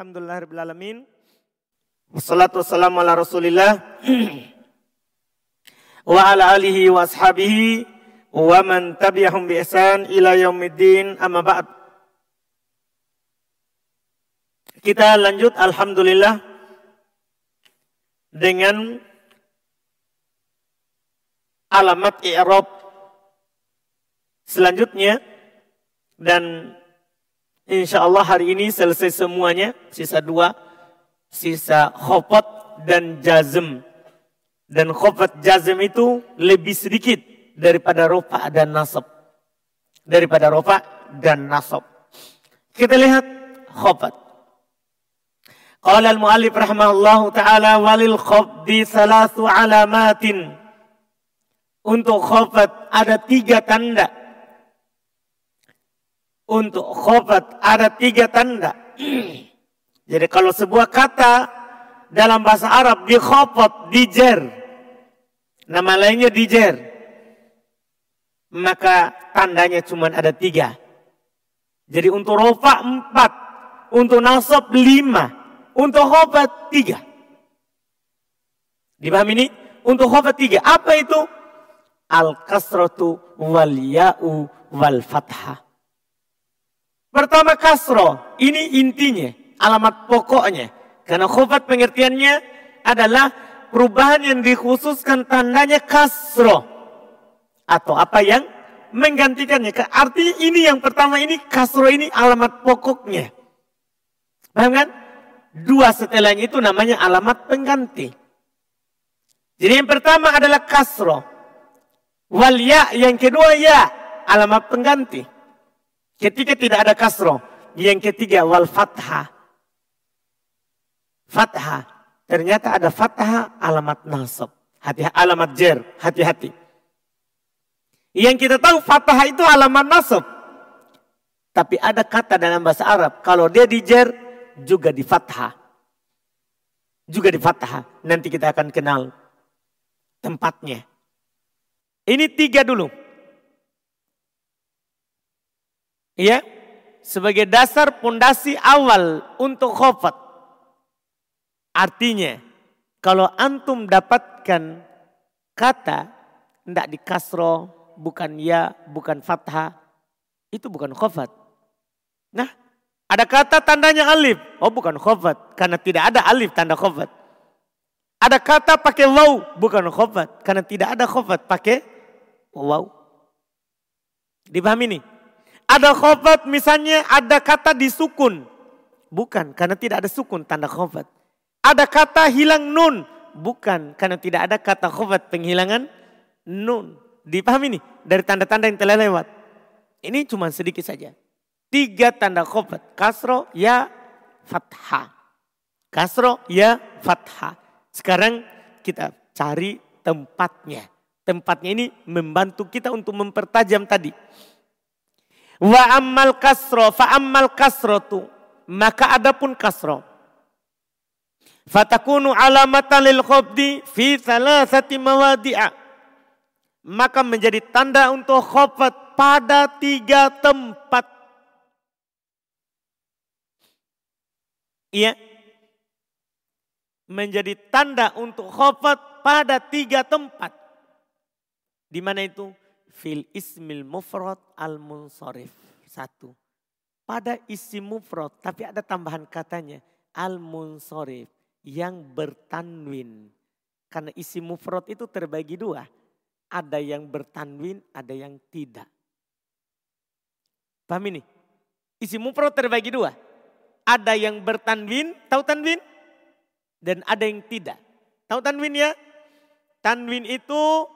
Alhamdulillahirrahmanirrahim. Wassalatu wassalamu ala rasulillah. wa ala alihi wa ashabihi wa man tabi'ahum bi ihsan ila yaumiddin amma ba'd. Kita lanjut alhamdulillah dengan alamat i'rab selanjutnya dan insya Allah hari ini selesai semuanya. Sisa dua sisa khofat dan jazm. Dan khofat jazm itu lebih sedikit daripada rofa dan nasab. Daripada rofa dan nasab. Kita lihat khofat. Qala al-muallif rahimahullahu taala walil khafdi salasu alamatin. Untuk khafat ada tiga tanda. Untuk khafat ada tiga tanda. Jadi kalau sebuah kata dalam bahasa Arab di khafat, di jer. Nama lainnya di jer. Maka tandanya cuma ada tiga. Jadi untuk rofa empat. Untuk nasab lima. Untuk khobat tiga. Dipahami ini? Untuk khobat tiga. Apa itu? Al-kasratu wal ya'u wal fathah. Pertama kasro. Ini intinya. Alamat pokoknya. Karena khobat pengertiannya adalah perubahan yang dikhususkan tandanya kasro. Atau apa yang menggantikannya. Artinya ini yang pertama ini kasro ini alamat pokoknya. Paham kan? Dua setelahnya itu namanya alamat pengganti. Jadi yang pertama adalah kasro. Wal ya, yang kedua ya, alamat pengganti. Ketika tidak ada kasro. Yang ketiga wal fathah. Fathah. Ternyata ada fathah alamat nasab. Hati, alamat jer, hati-hati. Yang kita tahu fathah itu alamat nasab. Tapi ada kata dalam bahasa Arab. Kalau dia di jer, juga di fathah. Juga di fathah. Nanti kita akan kenal tempatnya. Ini tiga dulu. Iya, sebagai dasar pondasi awal untuk khofat. Artinya, kalau antum dapatkan kata tidak di kasro, bukan ya, bukan fathah, itu bukan khofat. Nah, ada kata tandanya alif. Oh bukan khofat. Karena tidak ada alif tanda khofat. Ada kata pakai waw. Bukan khofat. Karena tidak ada khofat pakai waw. Dipahami nih? Ada khofat misalnya ada kata disukun. Bukan karena tidak ada sukun tanda khofat. Ada kata hilang nun. Bukan karena tidak ada kata khofat penghilangan nun. Dipahami nih? Dari tanda-tanda yang telah lewat. Ini cuma sedikit saja. Tiga tanda khofat. Kasro, ya, fathah. Kasro, ya, fathah. Sekarang kita cari tempatnya. Tempatnya ini membantu kita untuk mempertajam tadi. Wa ammal kasro, fa ammal kasro tu. Maka adapun kasro. Fatakunu alamatan lil khobdi fi salasati mawadi'a. Maka menjadi tanda untuk khofat pada tiga tempat. Iya. Menjadi tanda untuk khofat pada tiga tempat. Di mana itu? Fil ismil mufrad al munsarif. Satu. Pada isi mufrad tapi ada tambahan katanya. Al munsarif. Yang bertanwin. Karena isi mufrad itu terbagi dua. Ada yang bertanwin, ada yang tidak. Paham ini? Isi mufrad terbagi dua ada yang bertanwin, tahu tanwin? Dan ada yang tidak. Tahu tanwin ya? Tanwin itu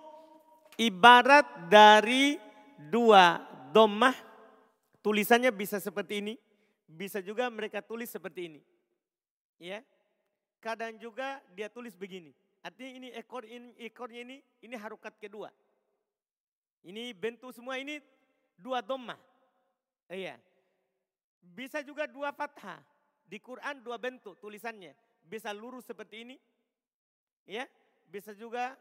ibarat dari dua domah. Tulisannya bisa seperti ini. Bisa juga mereka tulis seperti ini. Ya. Kadang juga dia tulis begini. Artinya ini ekor ini ekornya ini ini harokat kedua. Ini bentuk semua ini dua domah. Iya. Bisa juga dua fathah. Di Quran dua bentuk tulisannya. Bisa lurus seperti ini. Ya, bisa juga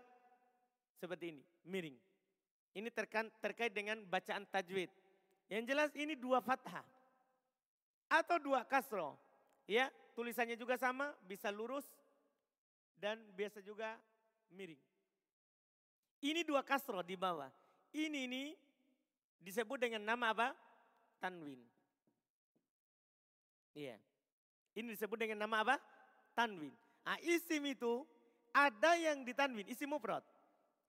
seperti ini, miring. Ini terkait, dengan bacaan tajwid. Yang jelas ini dua fathah. Atau dua kasro. Ya, tulisannya juga sama, bisa lurus dan biasa juga miring. Ini dua kasro di bawah. Ini ini disebut dengan nama apa? Tanwin. Iya. Ini disebut dengan nama apa? Tanwin. Nah, isim itu ada yang ditanwin, isim mufrad.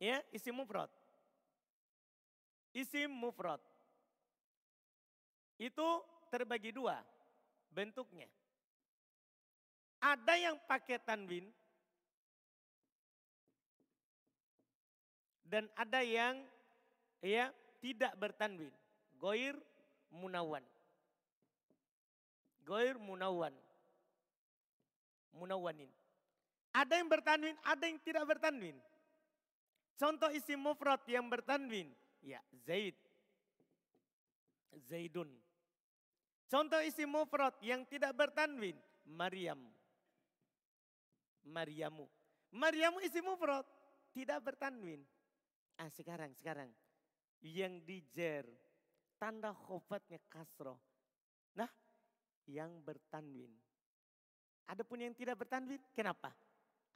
Ya, isim mufrad. Isim mufrad. Itu terbagi dua bentuknya. Ada yang pakai tanwin dan ada yang ya tidak bertanwin. Goir munawan. Goir munawan. Munawanin. Ada yang bertanwin, ada yang tidak bertanwin. Contoh isim mufrad yang bertanwin. Ya, Zaid. Zaidun. Contoh isim mufrad yang tidak bertanwin. Maryam. Maryamu. Maryamu isim mufrad. Tidak bertanwin. Ah sekarang, sekarang. Yang dijer. Tanda khofatnya kasroh. Nah, yang bertanwin. Adapun yang tidak bertanwin, kenapa?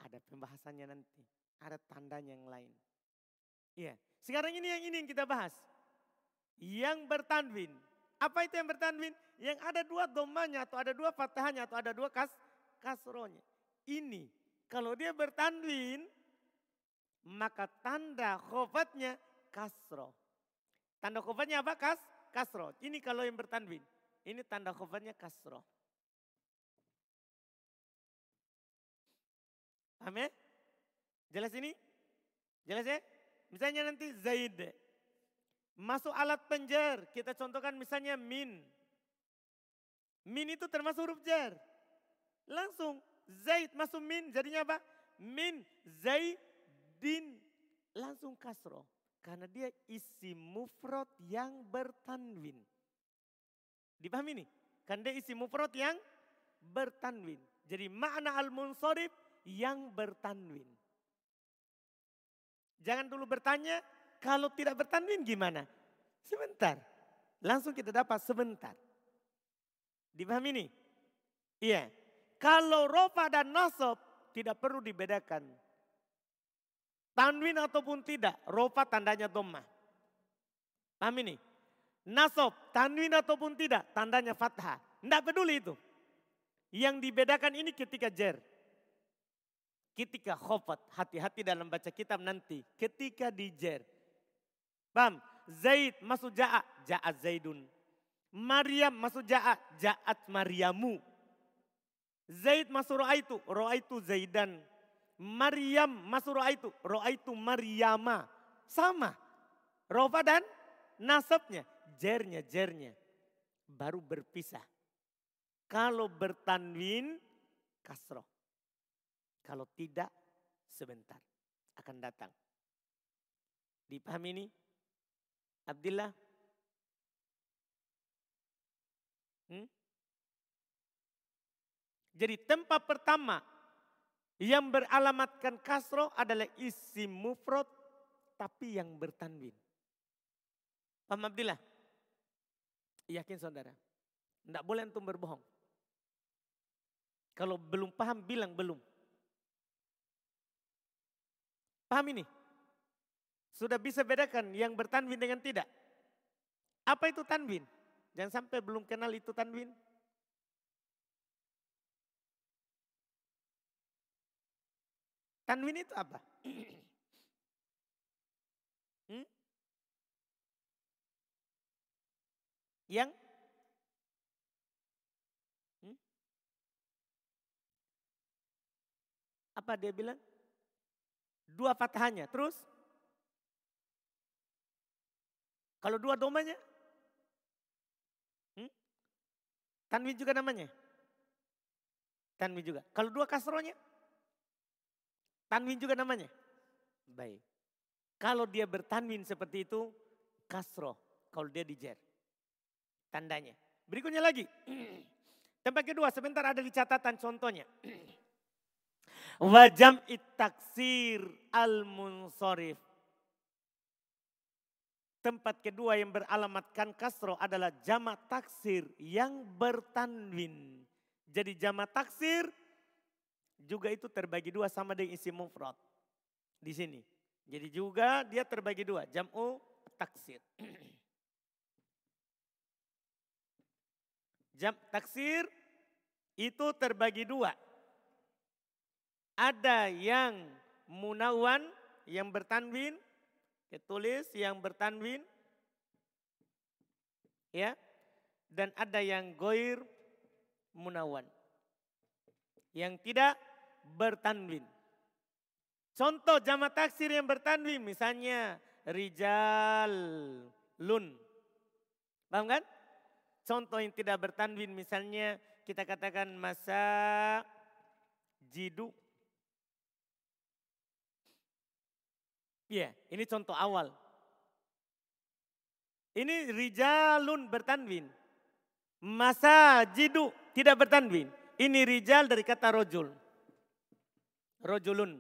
Ada pembahasannya nanti. Ada tandanya yang lain. Iya. Sekarang ini yang ini yang kita bahas. Yang bertanwin. Apa itu yang bertanwin? Yang ada dua domanya atau ada dua fathahnya atau ada dua kas kasronya. Ini kalau dia bertanwin maka tanda khofatnya kasro. Tanda khofatnya apa? Kas, kasro. Ini kalau yang bertanwin. Ini tanda khofatnya kasro. Amin? Jelas ini? Jelas ya? Misalnya nanti Zaid. Masuk alat penjer. Kita contohkan misalnya min. Min itu termasuk huruf jar. Langsung Zaid masuk min jadinya apa? Min Zaidin. Langsung kasro. Karena dia isi mufrad yang bertanwin. Dipahami nih? Karena dia isi mufrad yang bertanwin. Jadi makna al-munsorib yang bertanwin. Jangan dulu bertanya, kalau tidak bertanwin gimana? Sebentar. Langsung kita dapat sebentar. Dipahami ini? Iya. Kalau rofa dan nasab tidak perlu dibedakan. Tanwin ataupun tidak, rofa tandanya domah. Paham ini? Nasab, tanwin ataupun tidak, tandanya fathah. Tidak peduli itu. Yang dibedakan ini ketika jer. Ketika khofat, hati-hati dalam baca kitab nanti. Ketika dijer. Paham? Zaid masuk ja'a, ja'at Zaidun. Maryam masuk ja'a, ja'at Maryamu. Zaid masuk ro'aitu, ro'aitu Zaidan. Maryam masuk ro'aitu, ro'aitu Maryama. Sama. Rofa dan nasabnya, jernya, jernya. Baru berpisah. Kalau bertanwin, kasroh. Kalau tidak, sebentar akan datang. Dipahami ini? Abdullah? Hmm? Jadi tempat pertama yang beralamatkan kasro adalah isi mufrad tapi yang bertanwin. Paham Abdillah? Yakin saudara? Tidak boleh antum berbohong. Kalau belum paham bilang belum. Paham ini? Sudah bisa bedakan yang bertanwin dengan tidak? Apa itu tanwin? Jangan sampai belum kenal itu tanwin. Tanwin itu apa? hmm? Yang hmm? apa dia bilang? Dua fathahnya. Terus? Kalau dua domanya? Hmm? Tanwin juga namanya? Tanwin juga. Kalau dua kasronya? Tanwin juga namanya? Baik. Kalau dia bertanwin seperti itu, kasroh. Kalau dia dijer. Tandanya. Berikutnya lagi. Tempat kedua, sebentar ada di catatan contohnya. Wajam taksir al-munsorif. Tempat kedua yang beralamatkan kasro adalah jamak taksir yang bertanwin. Jadi jama taksir juga itu terbagi dua sama dengan isi mufrad. Di sini. Jadi juga dia terbagi dua. Jam'u taksir. Jam taksir itu terbagi dua. Ada yang munawan yang bertanwin, ketulis yang bertanwin, ya, dan ada yang goir munawan, yang tidak bertanwin. Contoh jama taksir yang bertanwin, misalnya rijal lun, paham kan? Contoh yang tidak bertanwin misalnya kita katakan masa jidu. Iya, yeah, ini contoh awal. Ini rijalun bertanwin. Masa jidu tidak bertanwin. Ini rijal dari kata rojul. Rojulun.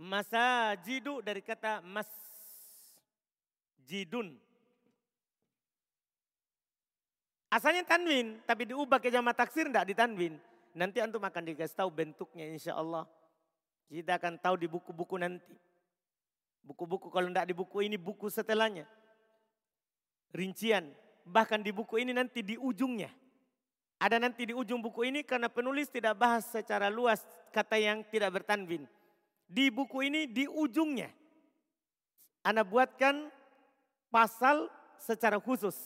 Masa jidu dari kata mas jidun. Asalnya tanwin, tapi diubah ke jama taksir tidak ditanwin. Nanti antum akan dikasih tahu bentuknya insya Allah. Kita akan tahu di buku-buku nanti. Buku-buku kalau tidak di buku ini buku setelahnya. Rincian. Bahkan di buku ini nanti di ujungnya. Ada nanti di ujung buku ini karena penulis tidak bahas secara luas kata yang tidak bertanwin. Di buku ini di ujungnya. Anda buatkan pasal secara khusus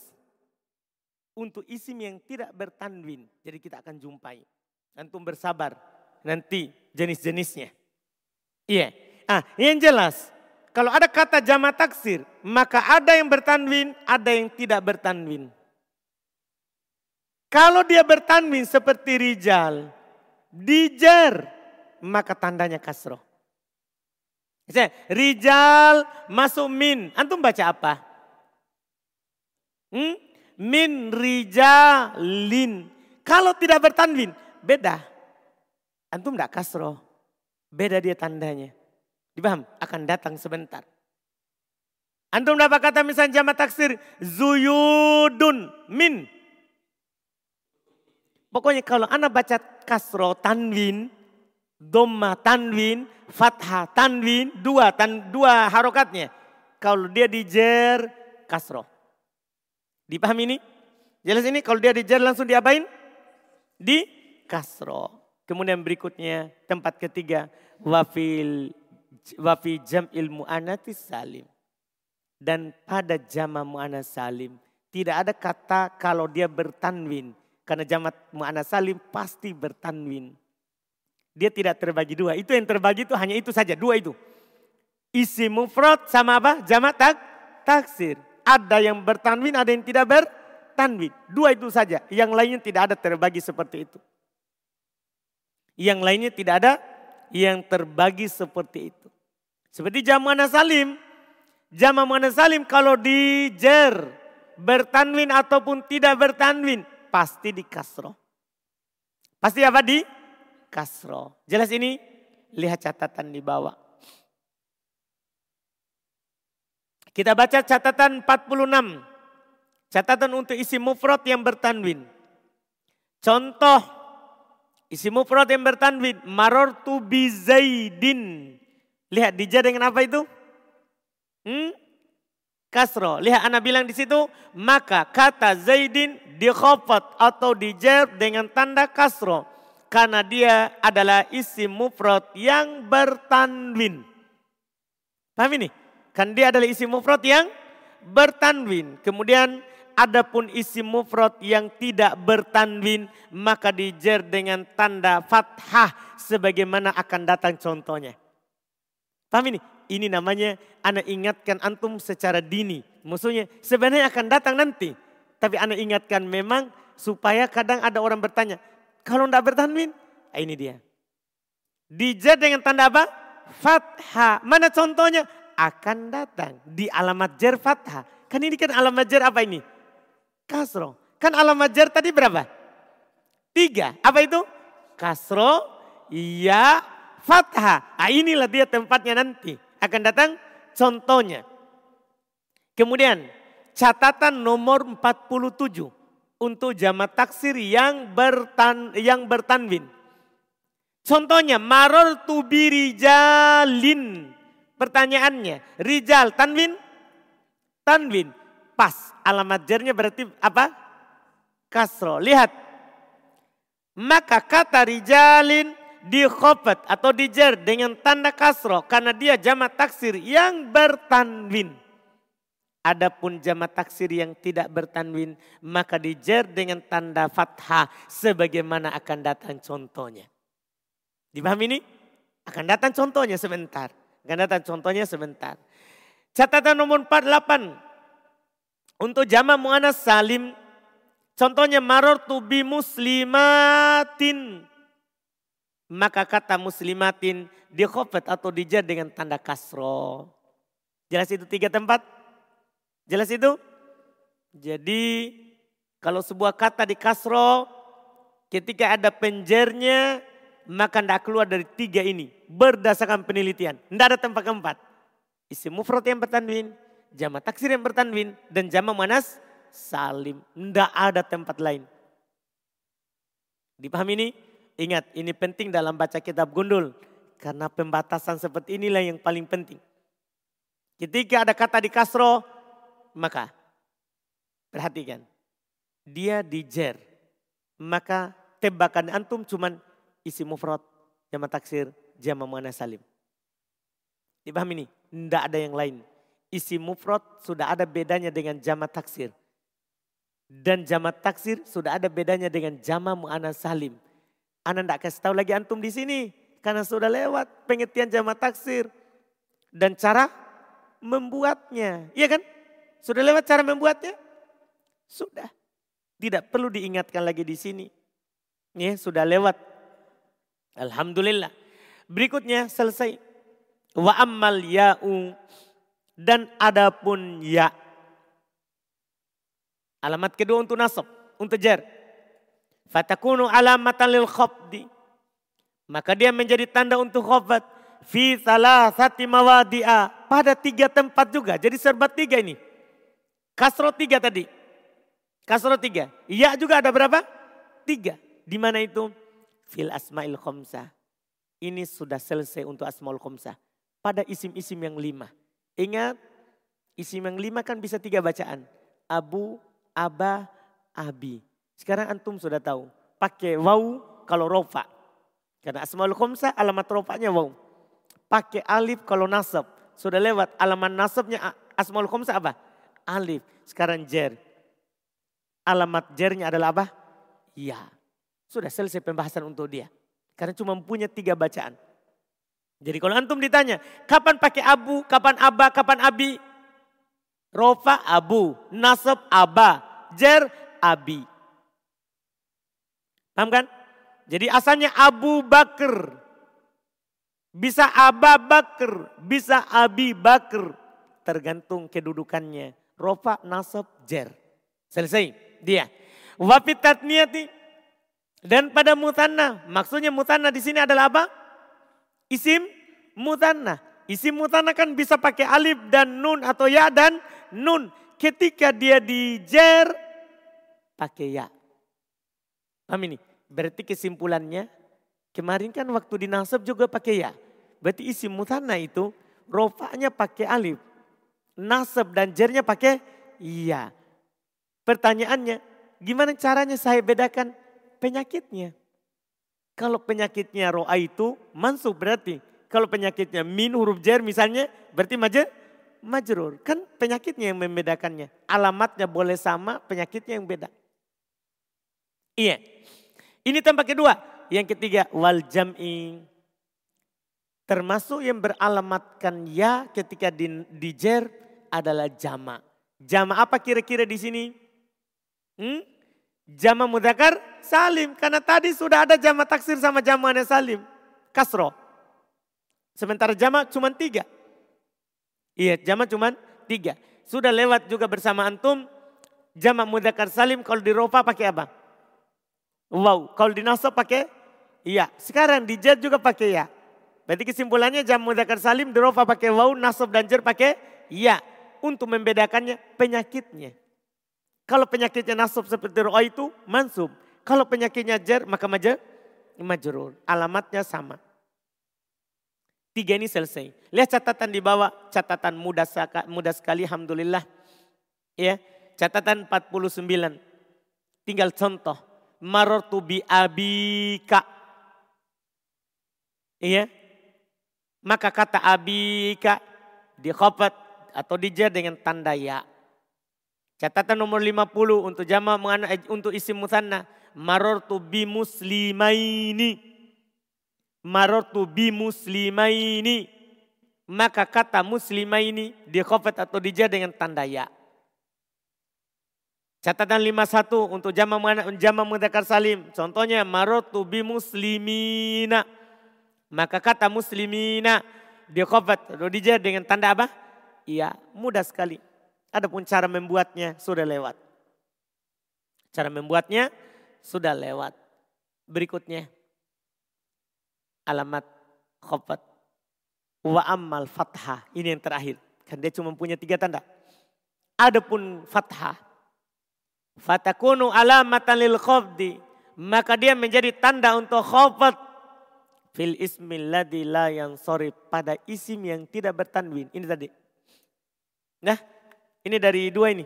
untuk isim yang tidak bertanwin. Jadi kita akan jumpai. Antum bersabar. Nanti jenis-jenisnya. Iya. Ah, yang jelas. Kalau ada kata jama taksir, maka ada yang bertanwin, ada yang tidak bertanwin. Kalau dia bertanwin seperti rijal, dijar, maka tandanya kasroh. Misalnya, rijal masuk min. Antum baca apa? Hmm? min rijalin. Kalau tidak bertanwin, beda. Antum enggak kasroh. Beda dia tandanya. Dipaham? Akan datang sebentar. Antum dapat kata misalnya jama taksir. Zuyudun min. Pokoknya kalau anak baca kasro tanwin, doma tanwin, fathah tanwin, dua tan dua harokatnya. Kalau dia dijer kasro. Dipahami ini? Jelas ini kalau dia dijar langsung diapain? Di kasro. Kemudian berikutnya tempat ketiga wafil wafi jam ilmu salim. Dan pada jama mu'ana salim tidak ada kata kalau dia bertanwin. Karena jama mu'ana salim pasti bertanwin. Dia tidak terbagi dua. Itu yang terbagi itu hanya itu saja, dua itu. Isi mufrad sama apa? Jama tak taksir. Ada yang bertanwin, ada yang tidak bertanwin. Dua itu saja. Yang lainnya tidak ada terbagi seperti itu. Yang lainnya tidak ada yang terbagi seperti itu. Seperti jamuan salim. Jamuan salim kalau dijer bertanwin ataupun tidak bertanwin pasti di kasro. Pasti apa di kasro. Jelas ini? Lihat catatan di bawah. Kita baca catatan 46. Catatan untuk isi mufrad yang bertanwin. Contoh isi mufrad yang bertanwin. Marortu bi Zaidin. Lihat dija dengan apa itu? Hmm? Kasro. Lihat anak bilang di situ. Maka kata Zaidin dikhofat atau dijer dengan tanda kasro. Karena dia adalah isi mufrad yang bertanwin. Paham ini? Kan dia adalah isim mufrad yang bertanwin. Kemudian adapun isim mufrad yang tidak bertanwin maka dijer dengan tanda fathah sebagaimana akan datang contohnya. Paham ini? Ini namanya anak ingatkan antum secara dini. Maksudnya sebenarnya akan datang nanti. Tapi anak ingatkan memang supaya kadang ada orang bertanya. Kalau tidak bertanwin, ah, ini dia. Dijer dengan tanda apa? Fathah. Mana contohnya? akan datang di alamat jar fathah. Kan ini kan alamat jar apa ini? Kasro. Kan alamat jar tadi berapa? Tiga. Apa itu? Kasro, iya, fathah. Nah, inilah dia tempatnya nanti. Akan datang contohnya. Kemudian catatan nomor 47. untuk jamak taksir yang bertan yang bertanwin. Contohnya maror tu birijalin. Pertanyaannya, rijal tanwin? Tanwin. Pas. Alamat jernya berarti apa? Kasro. Lihat. Maka kata rijalin di khofat atau di jer dengan tanda kasro. Karena dia jamak taksir yang bertanwin. Adapun jama taksir yang tidak bertanwin maka dijer dengan tanda fathah sebagaimana akan datang contohnya. Dipahami ini? Akan datang contohnya sebentar. Akan datang contohnya sebentar. Catatan nomor 48. Untuk jama mu'anas salim. Contohnya maror bi muslimatin. Maka kata muslimatin dikhofat atau dijer dengan tanda kasro. Jelas itu tiga tempat? Jelas itu? Jadi kalau sebuah kata di kasro ketika ada penjernya maka tidak keluar dari tiga ini berdasarkan penelitian. Tidak ada tempat keempat. Isi mufrad yang bertanwin, jama taksir yang bertanwin, dan jama manas salim. Tidak ada tempat lain. Dipahami ini? Ingat, ini penting dalam baca kitab gundul. Karena pembatasan seperti inilah yang paling penting. Ketika ada kata di kasro, maka perhatikan. Dia dijer. Maka tembakan antum cuman isi mufrad, jama taksir, jama mana salim. Dipahami ini? Tidak ada yang lain. Isi mufrad sudah ada bedanya dengan jama taksir. Dan jama taksir sudah ada bedanya dengan jama mu'ana salim. Anda tidak kasih tahu lagi antum di sini. Karena sudah lewat pengertian jama taksir. Dan cara membuatnya. Iya kan? Sudah lewat cara membuatnya? Sudah. Tidak perlu diingatkan lagi di sini. Ya, sudah lewat. Alhamdulillah. Berikutnya selesai. Wa ammal ya'u dan adapun ya. Alamat kedua untuk nasab, untuk jar. Fatakunu alamatan lil khafdi. Maka dia menjadi tanda untuk khafat. Fi salah sati mawadi'a. Pada tiga tempat juga. Jadi serba tiga ini. Kasro tiga tadi. Kasro tiga. Ya juga ada berapa? Tiga. Di mana itu? Fil asma'il khomsah. Ini sudah selesai untuk asma'ul khomsah. Pada isim-isim yang lima. Ingat, isim yang lima kan bisa tiga bacaan. Abu, Aba, Abi. Sekarang antum sudah tahu. Pakai wau kalau rofa. Karena asma'ul khomsah alamat rofanya wau. Pakai alif kalau nasab. Sudah lewat alamat nasabnya asma'ul khomsah apa? alif, sekarang jer. Alamat jernya adalah apa? Ya. Sudah selesai pembahasan untuk dia. Karena cuma punya tiga bacaan. Jadi kalau antum ditanya, kapan pakai abu, kapan aba, kapan abi? Rofa abu, nasab aba, jer abi. Paham kan? Jadi asalnya Abu Bakar. Bisa Aba Bakar, bisa Abi Bakar. Tergantung kedudukannya. Rofa, nasab, jer. Selesai dia. Wafit tatniyati. Dan pada mutanna. Maksudnya mutanna di sini adalah apa? Isim mutanna. Isim mutanna kan bisa pakai alif dan nun atau ya dan nun. Ketika dia di jer, pakai ya. Paham ini? Berarti kesimpulannya, kemarin kan waktu di nasab juga pakai ya. Berarti isim mutanna itu rofanya pakai alif nasab dan jernya pakai iya. Pertanyaannya, gimana caranya saya bedakan penyakitnya? Kalau penyakitnya roa itu mansub berarti. Kalau penyakitnya min huruf jer misalnya berarti majer, majrur. Kan penyakitnya yang membedakannya. Alamatnya boleh sama, penyakitnya yang beda. Iya. Ini tempat kedua. Yang ketiga, wal jam'i. Termasuk yang beralamatkan ya ketika di, di jer adalah jama. Jama apa kira-kira di sini? Hmm? Jama mudakar salim. Karena tadi sudah ada jama taksir sama jama salim. Kasro. Sementara jama cuma tiga. Iya jama cuma tiga. Sudah lewat juga bersama antum. Jama mudakar salim kalau di rofa pakai apa? Wow. Kalau di nasab pakai? Iya. Sekarang di jar juga pakai ya. Berarti kesimpulannya jam mudakar salim di rofa pakai wow, nasab dan jar pakai iya untuk membedakannya penyakitnya. Kalau penyakitnya nasab seperti roh itu mansub. Kalau penyakitnya jar maka majar majrur. Alamatnya sama. Tiga ini selesai. Lihat catatan di bawah, catatan mudah, mudah sekali alhamdulillah. Ya, catatan 49. Tinggal contoh. Marortu bi abika. Iya. Maka kata abika di khofat atau dijar dengan tanda ya. Catatan nomor 50 untuk jama untuk isim musanna. Marortu bi muslimaini. Marortu bi muslimaini. Maka kata muslimaini di khofat atau dijar dengan tanda ya. Catatan 51 untuk jama jama mudzakkar salim. Contohnya marortu bi muslimina. Maka kata muslimina di khofat atau dijar dengan tanda apa? Iya, mudah sekali. Adapun cara membuatnya sudah lewat. Cara membuatnya sudah lewat. Berikutnya alamat khofat wa ammal fathah. Ini yang terakhir. Kan dia cuma punya tiga tanda. Adapun fathah. Fatakunu alamatan lil khofdi. Maka dia menjadi tanda untuk khofat. Fil ismil ladhi la yang sorry. Pada isim yang tidak bertanwin. Ini tadi. Nah ini dari dua ini.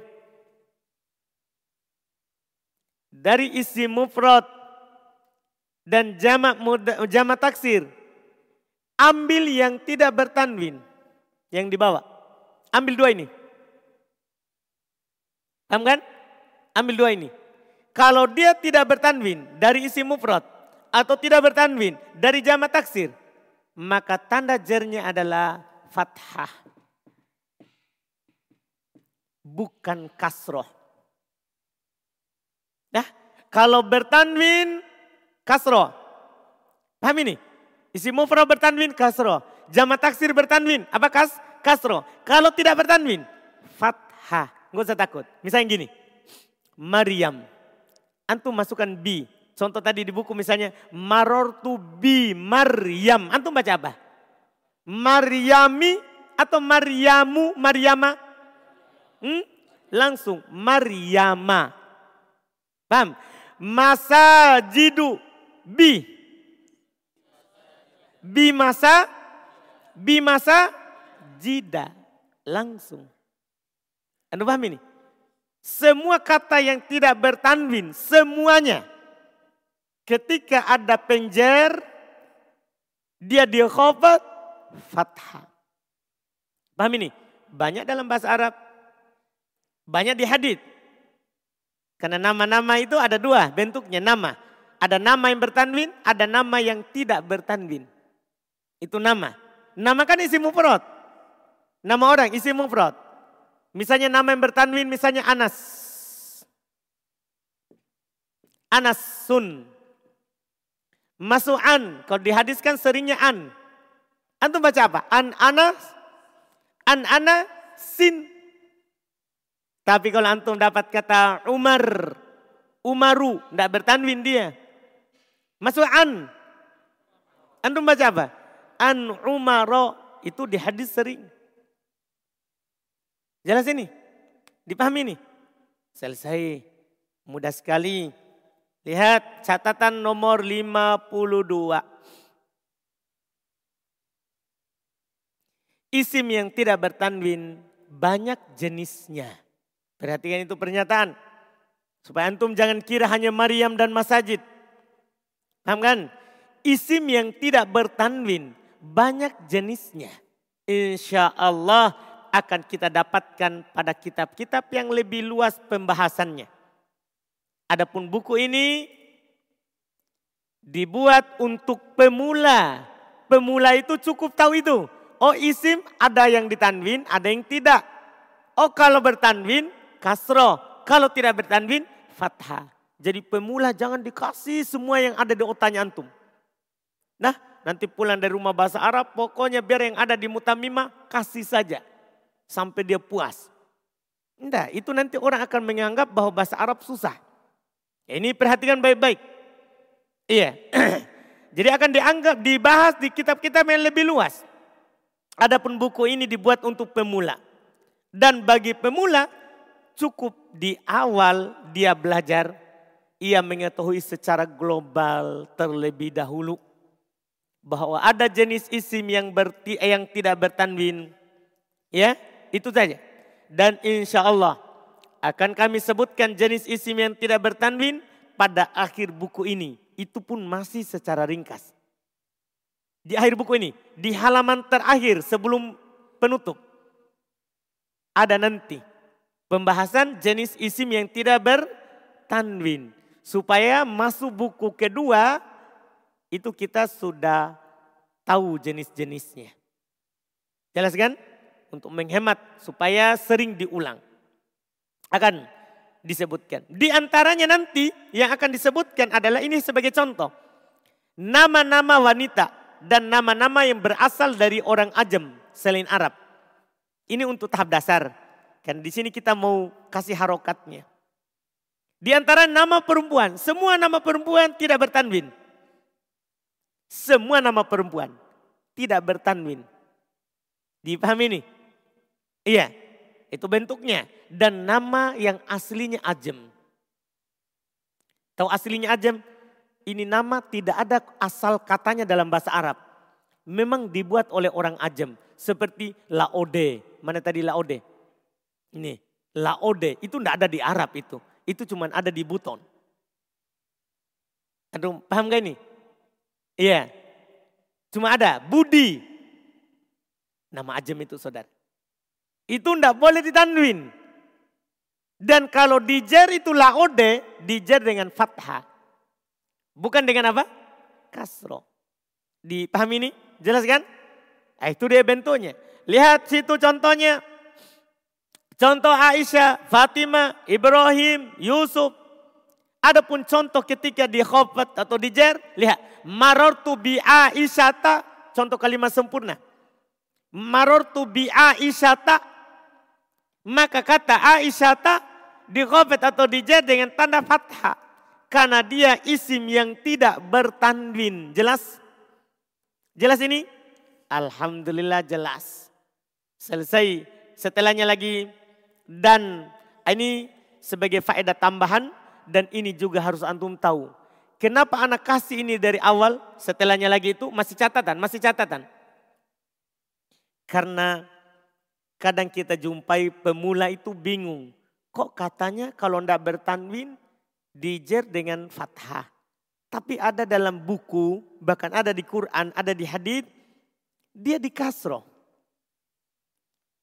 Dari isi mufrad dan jamak jamak taksir. Ambil yang tidak bertanwin yang dibawa. Ambil dua ini. Paham kan? Ambil dua ini. Kalau dia tidak bertanwin dari isi mufrad atau tidak bertanwin dari jamak taksir, maka tanda jernya adalah fathah bukan kasroh. Nah, kalau bertanwin kasroh. Paham ini? Isi mufrad bertanwin kasroh. Jama taksir bertanwin. Apa kas? Kasroh. Kalau tidak bertanwin, fathah. Nggak usah takut. Misalnya gini. Maryam. Antum masukkan bi. Contoh tadi di buku misalnya. Marortu bi Maryam. Antum baca apa? Maryami atau Maryamu, Maryama? Hmm? Langsung Maryama. Paham? Masa jidu bi. Bi masa bi masa jida. Langsung. Anda paham ini? Semua kata yang tidak bertanwin, semuanya. Ketika ada penjer, dia dikhofat, fathah. Paham ini? Banyak dalam bahasa Arab banyak di hadith. Karena nama-nama itu ada dua bentuknya nama. Ada nama yang bertanwin, ada nama yang tidak bertanwin. Itu nama. Nama kan isi mufrad. Nama orang isi mufrad. Misalnya nama yang bertanwin misalnya Anas. Anas sun. Masu'an. Kalau dihadiskan seringnya an. Antum baca apa? An Anas. An Ana sin. Tapi kalau antum dapat kata Umar, Umaru, tidak bertanwin dia. Masuk an. Antum baca apa? An Umaro, itu di hadis sering. Jelas ini? Dipahami ini? Selesai. Mudah sekali. Lihat catatan nomor 52. Isim yang tidak bertanwin banyak jenisnya. Perhatikan itu pernyataan. Supaya antum jangan kira hanya Maryam dan Masajid. Paham kan? Isim yang tidak bertanwin banyak jenisnya. Insya Allah akan kita dapatkan pada kitab-kitab yang lebih luas pembahasannya. Adapun buku ini dibuat untuk pemula. Pemula itu cukup tahu itu. Oh isim ada yang ditanwin, ada yang tidak. Oh kalau bertanwin kasroh. Kalau tidak bertanwin, fathah. Jadi pemula jangan dikasih semua yang ada di otaknya antum. Nah, nanti pulang dari rumah bahasa Arab, pokoknya biar yang ada di mutamimah kasih saja. Sampai dia puas. Enggak, itu nanti orang akan menganggap bahwa bahasa Arab susah. Ini perhatikan baik-baik. Iya. Jadi akan dianggap, dibahas di kitab-kitab yang lebih luas. Adapun buku ini dibuat untuk pemula. Dan bagi pemula, cukup di awal dia belajar, ia mengetahui secara global terlebih dahulu bahwa ada jenis isim yang berti, yang tidak bertanwin. Ya, itu saja. Dan insya Allah akan kami sebutkan jenis isim yang tidak bertanwin pada akhir buku ini. Itu pun masih secara ringkas. Di akhir buku ini, di halaman terakhir sebelum penutup. Ada nanti pembahasan jenis isim yang tidak bertanwin. Supaya masuk buku kedua itu kita sudah tahu jenis-jenisnya. Jelas kan? Untuk menghemat supaya sering diulang. Akan disebutkan. Di antaranya nanti yang akan disebutkan adalah ini sebagai contoh. Nama-nama wanita dan nama-nama yang berasal dari orang ajam selain Arab. Ini untuk tahap dasar. Kan di sini kita mau kasih harokatnya. Di antara nama perempuan, semua nama perempuan tidak bertanwin. Semua nama perempuan tidak bertanwin. Dipahami ini? Iya, itu bentuknya. Dan nama yang aslinya ajem. Tahu aslinya ajem? Ini nama tidak ada asal katanya dalam bahasa Arab. Memang dibuat oleh orang ajem. Seperti laode. Mana tadi laode? Ini, laode. Itu tidak ada di Arab itu itu cuma ada di Buton. Aduh, paham gak ini? Iya. Cuma ada Budi. Nama ajem itu saudara. Itu ndak boleh ditanwin. Dan kalau dijer itu laode, dijer dengan fathah. Bukan dengan apa? Kasro. Dipahami ini? Jelas kan? Nah, itu dia bentuknya. Lihat situ contohnya. Contoh Aisyah, Fatimah, Ibrahim, Yusuf. Adapun contoh ketika di khofat atau di jer, lihat. Marortu bi Aisyata, contoh kalimat sempurna. Marortu bi Aisyata, maka kata Aisyata di khofat atau di jer dengan tanda fathah. Karena dia isim yang tidak bertanwin. Jelas? Jelas ini? Alhamdulillah jelas. Selesai. Setelahnya lagi dan ini sebagai faedah tambahan dan ini juga harus antum tahu. Kenapa anak kasih ini dari awal, setelahnya lagi itu masih catatan, masih catatan. Karena kadang kita jumpai pemula itu bingung. Kok katanya kalau ndak bertanwin dijer dengan fathah. Tapi ada dalam buku, bahkan ada di Quran, ada di hadis, dia di kasro.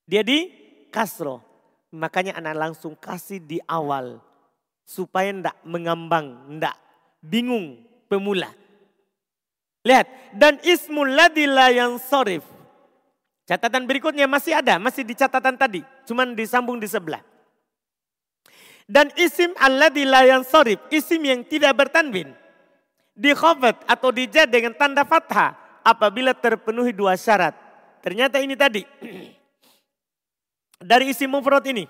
Dia di kasro. Makanya anak langsung kasih di awal. Supaya ndak mengambang, ndak bingung pemula. Lihat, dan ismul ladila yang sorif. Catatan berikutnya masih ada, masih di catatan tadi. Cuman disambung di sebelah. Dan isim alladila yang sorif, isim yang tidak bertanwin. Di khofat atau dijad dengan tanda fathah apabila terpenuhi dua syarat. Ternyata ini tadi. dari isi mufrad ini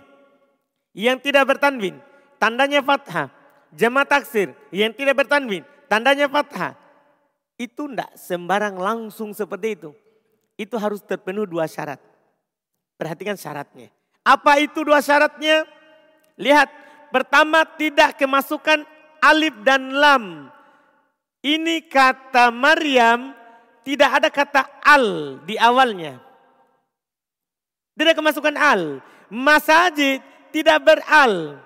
yang tidak bertanwin, tandanya fathah. Jama taksir yang tidak bertanwin, tandanya fathah. Itu tidak sembarang langsung seperti itu. Itu harus terpenuhi dua syarat. Perhatikan syaratnya. Apa itu dua syaratnya? Lihat, pertama tidak kemasukan alif dan lam. Ini kata Maryam tidak ada kata al di awalnya. Tidak kemasukan al. Masajid tidak beral.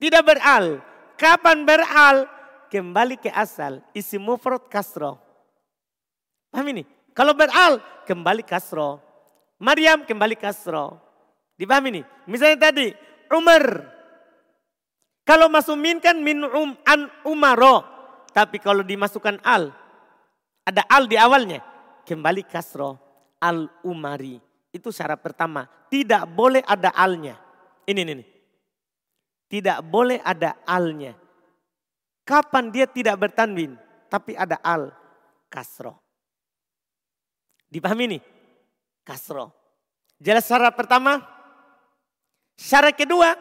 Tidak beral. Kapan beral? Kembali ke asal. Isi mufrad kasro. Paham ini? Kalau beral, kembali kasro. Maryam kembali kasro. Dipahami ini? Misalnya tadi, Umar. Kalau masuk min kan min um, an umaro. Tapi kalau dimasukkan al, ada al di awalnya. Kembali kasro al-umari. Itu syarat pertama. Tidak boleh ada alnya. Ini, ini, ini. Tidak boleh ada alnya. Kapan dia tidak bertanwin? Tapi ada al. Kasro. Dipahami ini? Kasro. Jelas syarat pertama? Syarat kedua,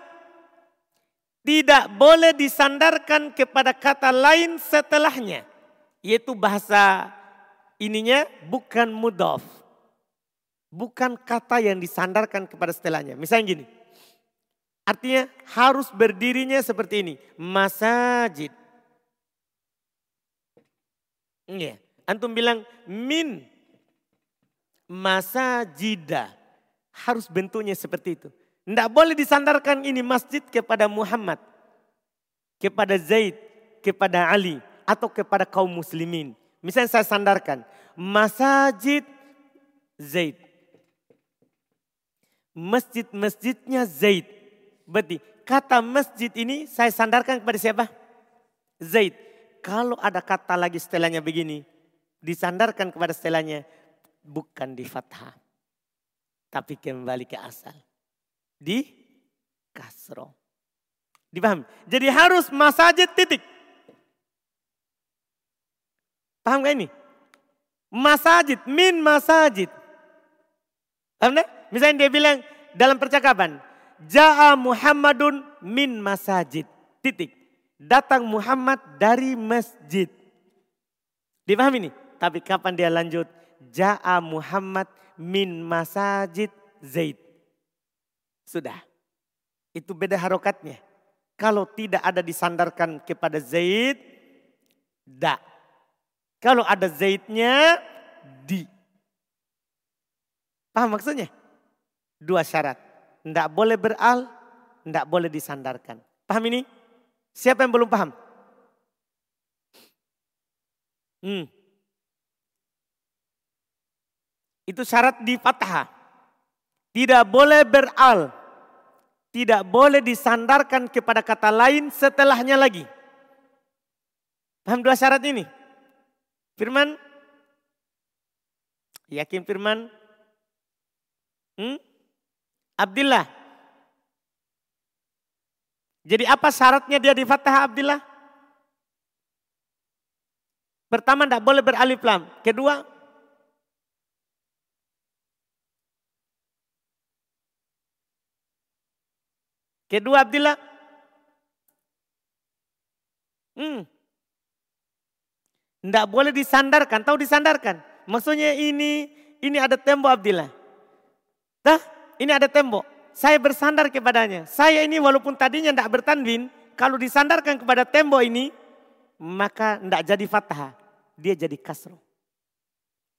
tidak boleh disandarkan kepada kata lain setelahnya. Yaitu bahasa ininya bukan mudof Bukan kata yang disandarkan kepada setelahnya. Misalnya gini. Artinya harus berdirinya seperti ini. Masajid. Iya. Antum bilang min masajida. Harus bentuknya seperti itu. Tidak boleh disandarkan ini masjid kepada Muhammad. Kepada Zaid. Kepada Ali. Atau kepada kaum muslimin. Misalnya saya sandarkan. Masajid Zaid. Masjid-masjidnya Zaid. Berarti kata masjid ini saya sandarkan kepada siapa? Zaid. Kalau ada kata lagi setelahnya begini, disandarkan kepada setelahnya, bukan di fathah. Tapi kembali ke asal. Di kasro. Dipahami? Jadi harus masajid titik. Paham gak ini? Masajid, min masajid. Paham gak? Misalnya dia bilang dalam percakapan, Ja'a Muhammadun min masajid. Titik. Datang Muhammad dari masjid. Dipahami ini? Tapi kapan dia lanjut? Ja'a Muhammad min masajid Zaid. Sudah. Itu beda harokatnya. Kalau tidak ada disandarkan kepada Zaid, da. Kalau ada Zaidnya, di. Paham maksudnya? Dua syarat. Tidak boleh beral, tidak boleh disandarkan. Paham ini? Siapa yang belum paham? Hmm. Itu syarat di fathah. Tidak boleh beral. Tidak boleh disandarkan kepada kata lain setelahnya lagi. Paham dua syarat ini? Firman? Yakin firman? Hmm? Abdullah. Jadi apa syaratnya dia di Fatah Abdullah? Pertama tidak boleh beralif lam. Kedua, kedua Abdullah, hmm, tidak boleh disandarkan. Tahu disandarkan? Maksudnya ini ini ada tembok Abdullah. Dah, ini ada tembok. Saya bersandar kepadanya. Saya ini walaupun tadinya tidak bertanding, kalau disandarkan kepada tembok ini, maka tidak jadi fathah. Dia jadi kasro.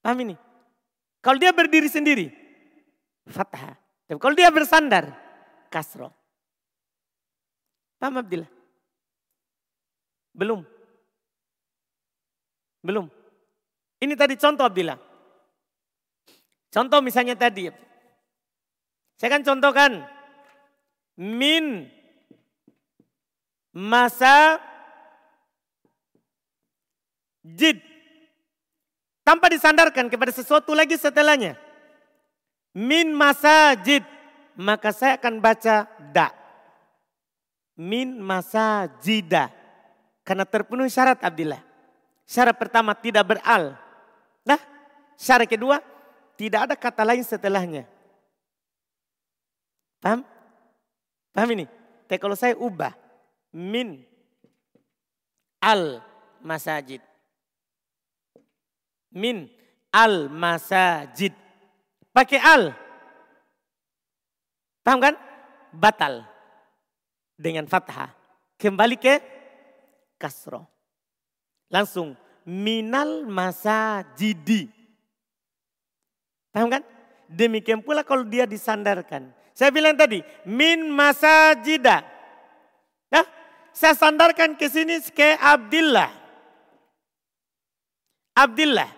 Paham ini? Kalau dia berdiri sendiri, fathah. Kalau dia bersandar, kasro. Paham Abdillah? Belum. Belum. Ini tadi contoh Abdillah. Contoh misalnya tadi, saya akan contohkan. Min masa jid. Tanpa disandarkan kepada sesuatu lagi setelahnya. Min masa jid. Maka saya akan baca da. Min masa jida. Karena terpenuhi syarat Abdillah. Syarat pertama tidak beral. Nah, syarat kedua tidak ada kata lain setelahnya. Paham? Paham ini? Tapi kalau saya ubah min al masajid. Min al masajid. Pakai al. Paham kan? Batal. Dengan fathah. Kembali ke kasro. Langsung minal masajidi. Paham kan? Demikian pula kalau dia disandarkan. Saya bilang tadi, min masajida. Nah, saya sandarkan ke sini ke Abdullah. Abdullah.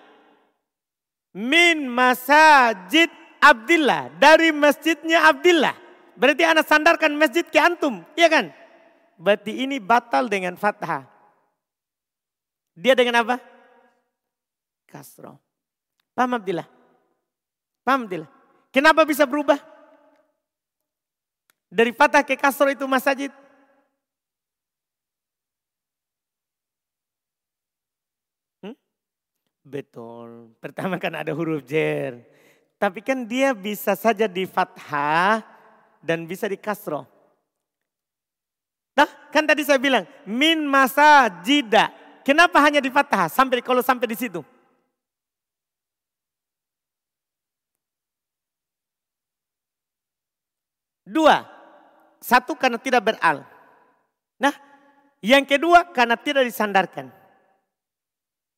Min masajid Abdullah. Dari masjidnya Abdullah. Berarti anak sandarkan masjid ke antum. Iya kan? Berarti ini batal dengan fathah. Dia dengan apa? Kasro. Paham Abdullah? Paham Abdullah? Kenapa bisa berubah? Dari patah ke kasro itu masjid. Hmm? Betul. Pertama kan ada huruf jer. Tapi kan dia bisa saja di fathah dan bisa di kasro. Nah, kan tadi saya bilang min masa jida. Kenapa hanya di fathah sampai kalau sampai di situ? Dua, satu karena tidak beral. Nah, yang kedua karena tidak disandarkan.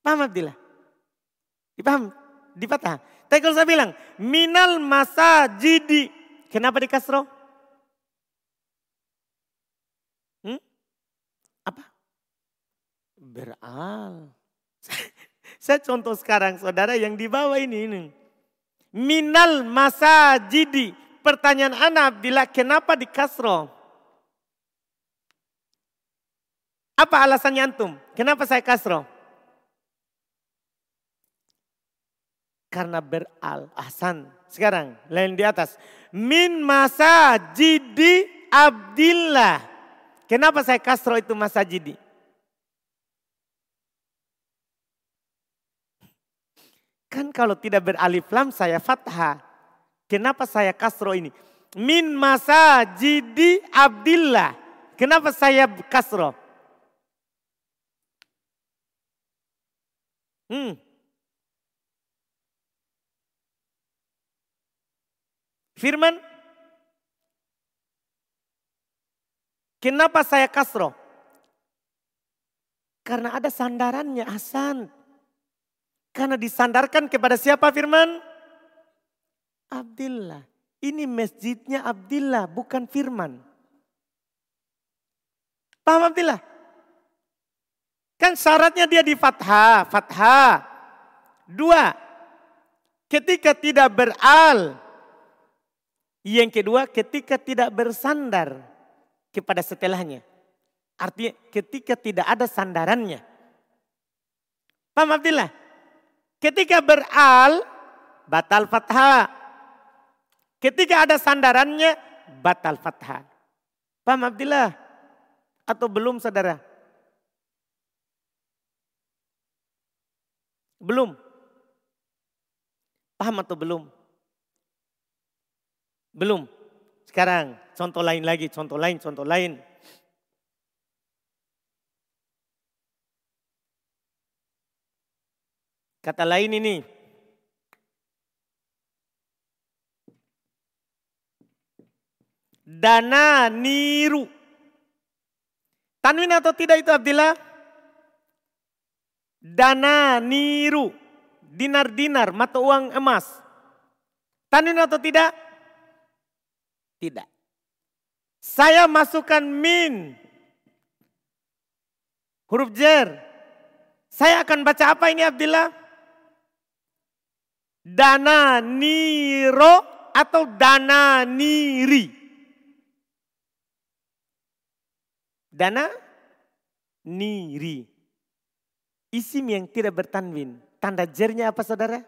Paham Abdillah? Dipaham? Dipatah. Tapi kalau saya bilang, minal masa jidi. Kenapa di kasro? Hmm? Apa? Beral. Saya contoh sekarang saudara yang di bawah ini. ini. Minal masa jidi. Pertanyaan anak bila kenapa di kasro? Apa alasannya antum? Kenapa saya kasro? Karena beral. Ahsan. Sekarang lain di atas. Min masa jidi abdillah. Kenapa saya kasro itu masa jidi? Kan kalau tidak beralif lam saya fathah. Kenapa saya kasro ini? Min masa jidi abdillah. Kenapa saya kasro? Hmm. Firman. Kenapa saya kasro? Karena ada sandarannya Hasan. Karena disandarkan kepada siapa firman? Abdillah. Ini masjidnya Abdillah, bukan firman. Paham Abdillah? Kan syaratnya dia di fathah, fathah. Dua, ketika tidak beral. Yang kedua, ketika tidak bersandar kepada setelahnya. Artinya ketika tidak ada sandarannya. Paham Abdillah? Ketika beral, batal fathah. Ketika ada sandarannya, batal fathah. Paham Abdillah? Atau belum saudara? Belum? Paham atau belum? Belum. Sekarang contoh lain lagi, contoh lain, contoh lain. Kata lain ini, dana niru. Tanwin atau tidak itu Abdillah? Dana niru. Dinar-dinar, mata uang emas. Tanwin atau tidak? Tidak. Saya masukkan min. Huruf jer. Saya akan baca apa ini Abdillah? Dana niro atau dana niri. Dana niri. Isim yang tidak bertanwin. Tanda jernya apa saudara?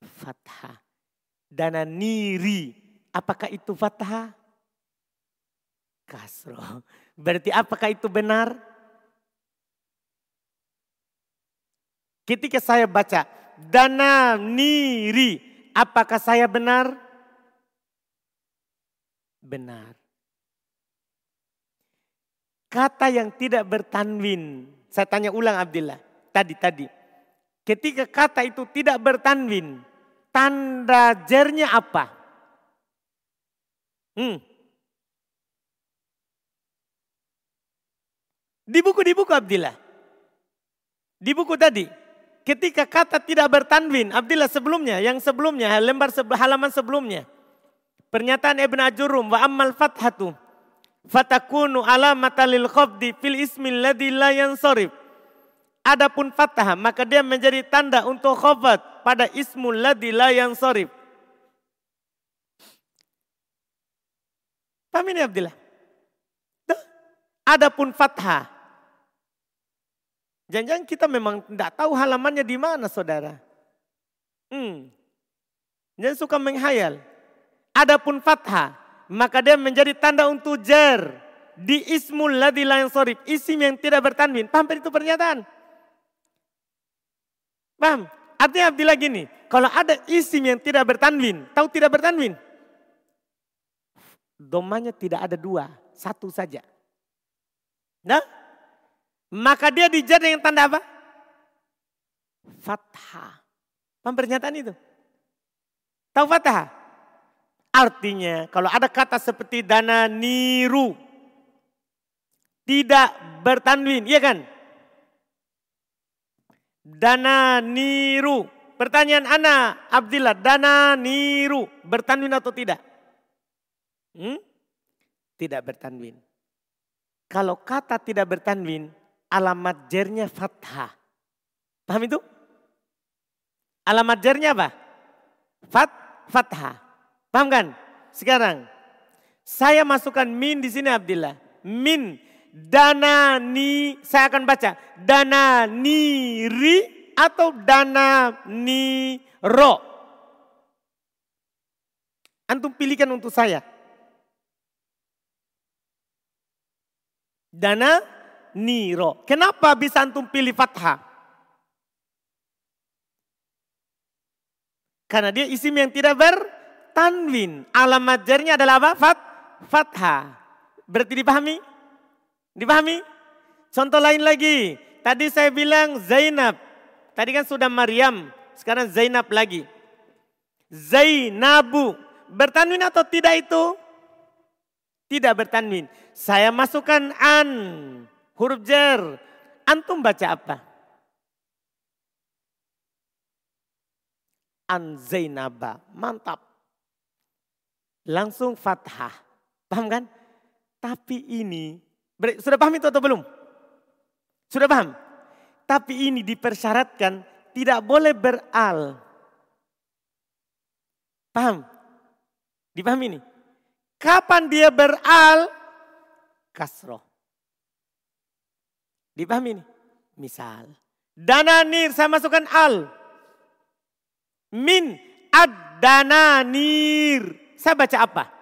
Fathah. Dana niri. Apakah itu fathah? Kasro. Berarti apakah itu benar? Ketika saya baca dana niri, apakah saya benar? Benar. Kata yang tidak bertanwin. Saya tanya ulang Abdillah. Tadi, tadi. Ketika kata itu tidak bertanwin. Tanda jernya apa? Hmm. Di buku, di buku Abdillah. Di buku tadi. Ketika kata tidak bertanwin. Abdillah sebelumnya, yang sebelumnya, lembar halaman sebelumnya. Pernyataan Ibn Ajurum. Wa ammal fathatu fatakunu alamata lil khafdi fil ismi alladhi la yansarif. Adapun fathah maka dia menjadi tanda untuk khafat pada ismul ladzi la yansarif. Paham ini Abdillah? Adapun fathah. Jangan-jangan kita memang tidak tahu halamannya di mana saudara. Hmm. Jangan suka menghayal. Adapun fathah maka dia menjadi tanda untuk jar di ismul ladzi la sorif, isim yang tidak bertanwin. Paham itu pernyataan? Paham? Artinya Abdillah gini, kalau ada isim yang tidak bertanwin, tahu tidak bertanwin? Domanya tidak ada dua, satu saja. Nah, maka dia dijar dengan tanda apa? Fathah. Paham pernyataan itu? Tahu fathah? Artinya kalau ada kata seperti dana niru. Tidak bertanwin, iya kan? Dana niru. Pertanyaan Ana, Abdillah, dana niru. Bertanwin atau tidak? Hmm? Tidak bertanwin. Kalau kata tidak bertanwin, alamat jernya fathah. Paham itu? Alamat jernya apa? Fat, fathah. Paham kan? Sekarang saya masukkan min di sini Abdillah. Min dana ni saya akan baca dana ni ri atau dana ni ro. Antum pilihkan untuk saya. Dana niro. Kenapa bisa antum pilih fathah? Karena dia isim yang tidak bertanwin. Alamat jarnya adalah apa? Fat, fathah. Berarti dipahami? Dipahami? Contoh lain lagi. Tadi saya bilang Zainab. Tadi kan sudah Maryam. Sekarang Zainab lagi. Zainabu. Bertanwin atau tidak itu? Tidak bertanwin. Saya masukkan an. Huruf jer. Antum baca apa? an Zainaba. Mantap. Langsung fathah. Paham kan? Tapi ini, sudah paham itu atau belum? Sudah paham? Tapi ini dipersyaratkan tidak boleh beral. Paham? Dipahami ini? Kapan dia beral? Kasroh. Dipahami ini? Misal. Dananir saya masukkan al min ad-dananir. Saya baca apa?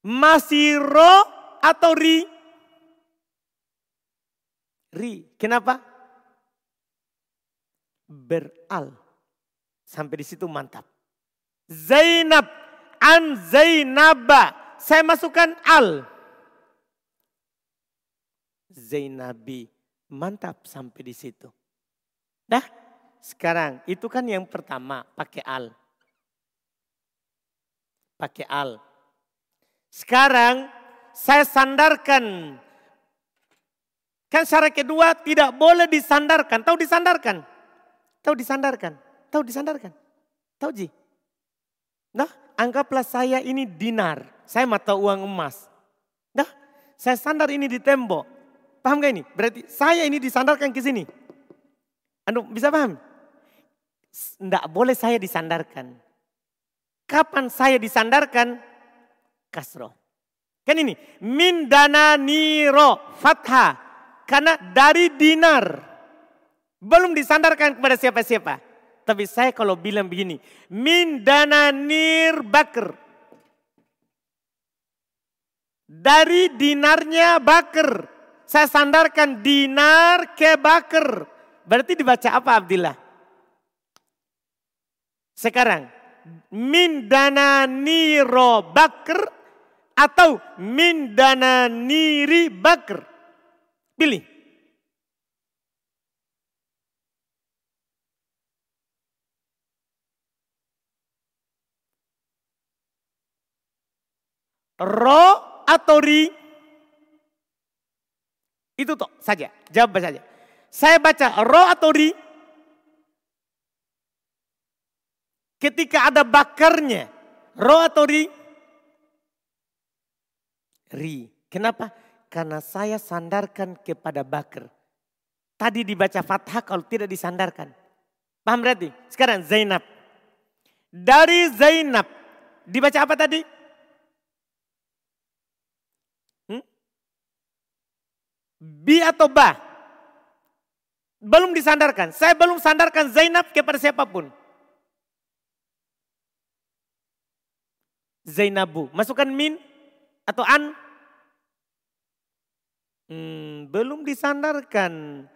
Masiro atau ri? Ri. Kenapa? Beral. Sampai di situ mantap. Zainab an Zainaba. Saya masukkan al. Zainabi. Mantap sampai di situ. Dah, sekarang itu kan yang pertama pakai al. Pakai al. Sekarang saya sandarkan. Kan syarat kedua tidak boleh disandarkan. Tahu disandarkan? Tahu disandarkan? Tahu disandarkan? Tahu Ji? Nah, anggaplah saya ini dinar. Saya mata uang emas. Nah, saya sandar ini di tembok. Paham gak ini? Berarti saya ini disandarkan ke sini. Anu bisa paham? Tidak boleh saya disandarkan. Kapan saya disandarkan? Kasro. Kan ini. Min dana niro fathah. Karena dari dinar. Belum disandarkan kepada siapa-siapa. Tapi saya kalau bilang begini. Min dana nir bakr. Dari dinarnya bakr. Saya sandarkan dinar ke bakr. Berarti dibaca apa Abdillah? Sekarang, min dana niro bakr atau min dana niri bakr. Pilih. Ro atau ri? Itu toh saja, jawab saja. Saya baca ro atau ri? Ketika ada bakarnya, ro atau ri? Ri. Kenapa? Karena saya sandarkan kepada bakar. Tadi dibaca fathah kalau tidak disandarkan. Paham berarti? Sekarang Zainab. Dari Zainab. Dibaca apa tadi? Hmm? Bi atau ba? Belum disandarkan. Saya belum sandarkan Zainab kepada siapa pun. Zainabu. Masukkan min atau an. Hmm, belum disandarkan.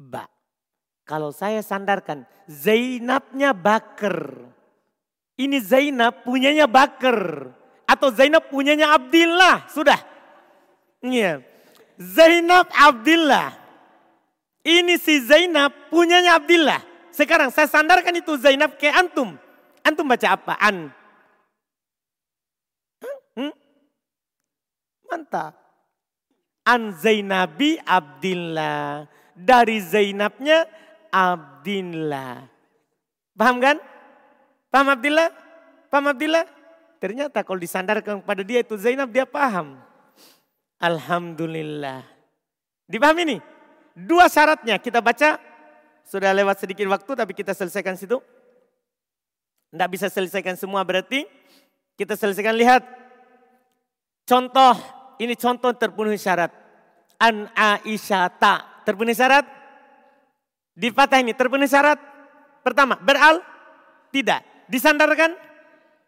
Ba. Kalau saya sandarkan Zainabnya Bakar. Ini Zainab punyanya Bakar. Atau Zainab punyanya Abdillah. Sudah. Iya. Zainab Abdillah. Ini si Zainab punyanya Abdillah. Sekarang saya sandarkan itu Zainab ke antum. Antum baca apa? An. Hmm? Mantap. An Zainabi Abdillah. Dari Zainabnya Abdillah. Paham kan? Paham Abdillah? Paham Abdillah? Ternyata kalau disandarkan kepada dia itu Zainab dia paham. Alhamdulillah. Dipahami ini? Dua syaratnya kita baca. Sudah lewat sedikit waktu tapi kita selesaikan situ. Tidak bisa selesaikan semua berarti kita selesaikan lihat. Contoh, ini contoh terpenuhi syarat. An Aisyah tak terpenuhi syarat. Di patah ini terpenuhi syarat. Pertama, beral? Tidak. Disandarkan?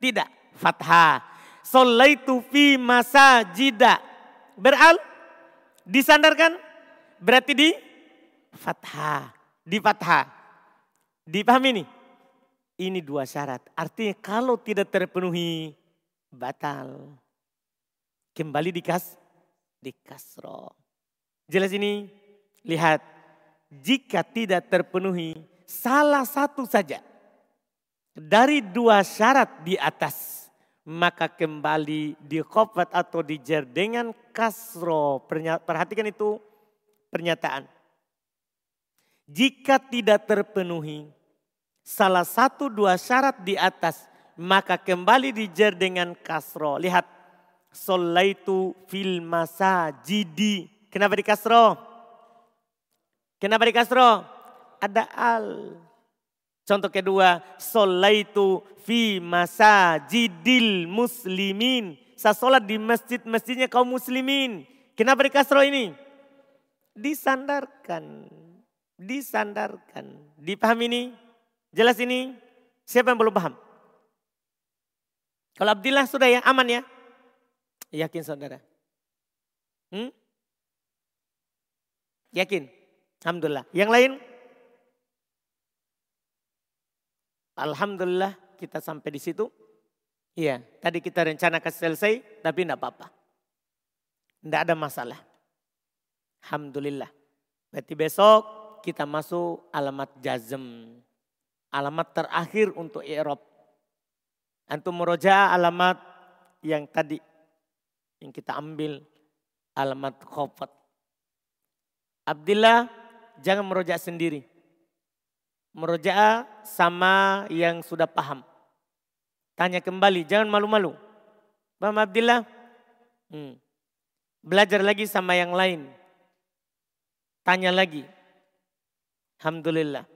Tidak fathah. Solaitu fi masajida. Beral? Disandarkan? Berarti di fathah. Di fathah. Dipahami ini? Ini dua syarat. Artinya kalau tidak terpenuhi, batal. Kembali di kas, di kasro. Jelas ini? Lihat. Jika tidak terpenuhi salah satu saja dari dua syarat di atas maka kembali di khofat atau dijer dengan kasro. Perhatikan itu pernyataan. Jika tidak terpenuhi salah satu dua syarat di atas, maka kembali dijer dengan kasro. Lihat, solaitu fil masajidi. Kenapa di kasro? Kenapa di kasro? Ada al. Contoh kedua, solaitu fi masajidil muslimin. Saya sholat di masjid-masjidnya kaum muslimin. Kenapa di kasro ini? Disandarkan. Disandarkan. Dipahami ini? Jelas ini? Siapa yang belum paham? Kalau Abdillah sudah ya, aman ya? Yakin saudara? Hmm? Yakin? Alhamdulillah. Yang lain? Alhamdulillah kita sampai di situ. Iya, tadi kita rencanakan selesai, tapi tidak apa-apa. Tidak ada masalah. Alhamdulillah. Berarti besok kita masuk alamat jazm. Alamat terakhir untuk i'rab. Antum meroja alamat yang tadi yang kita ambil alamat khofat. Abdillah jangan meroja sendiri merojaah sama yang sudah paham. Tanya kembali, jangan malu-malu. Paham Abdillah? Hmm. Belajar lagi sama yang lain. Tanya lagi. Alhamdulillah.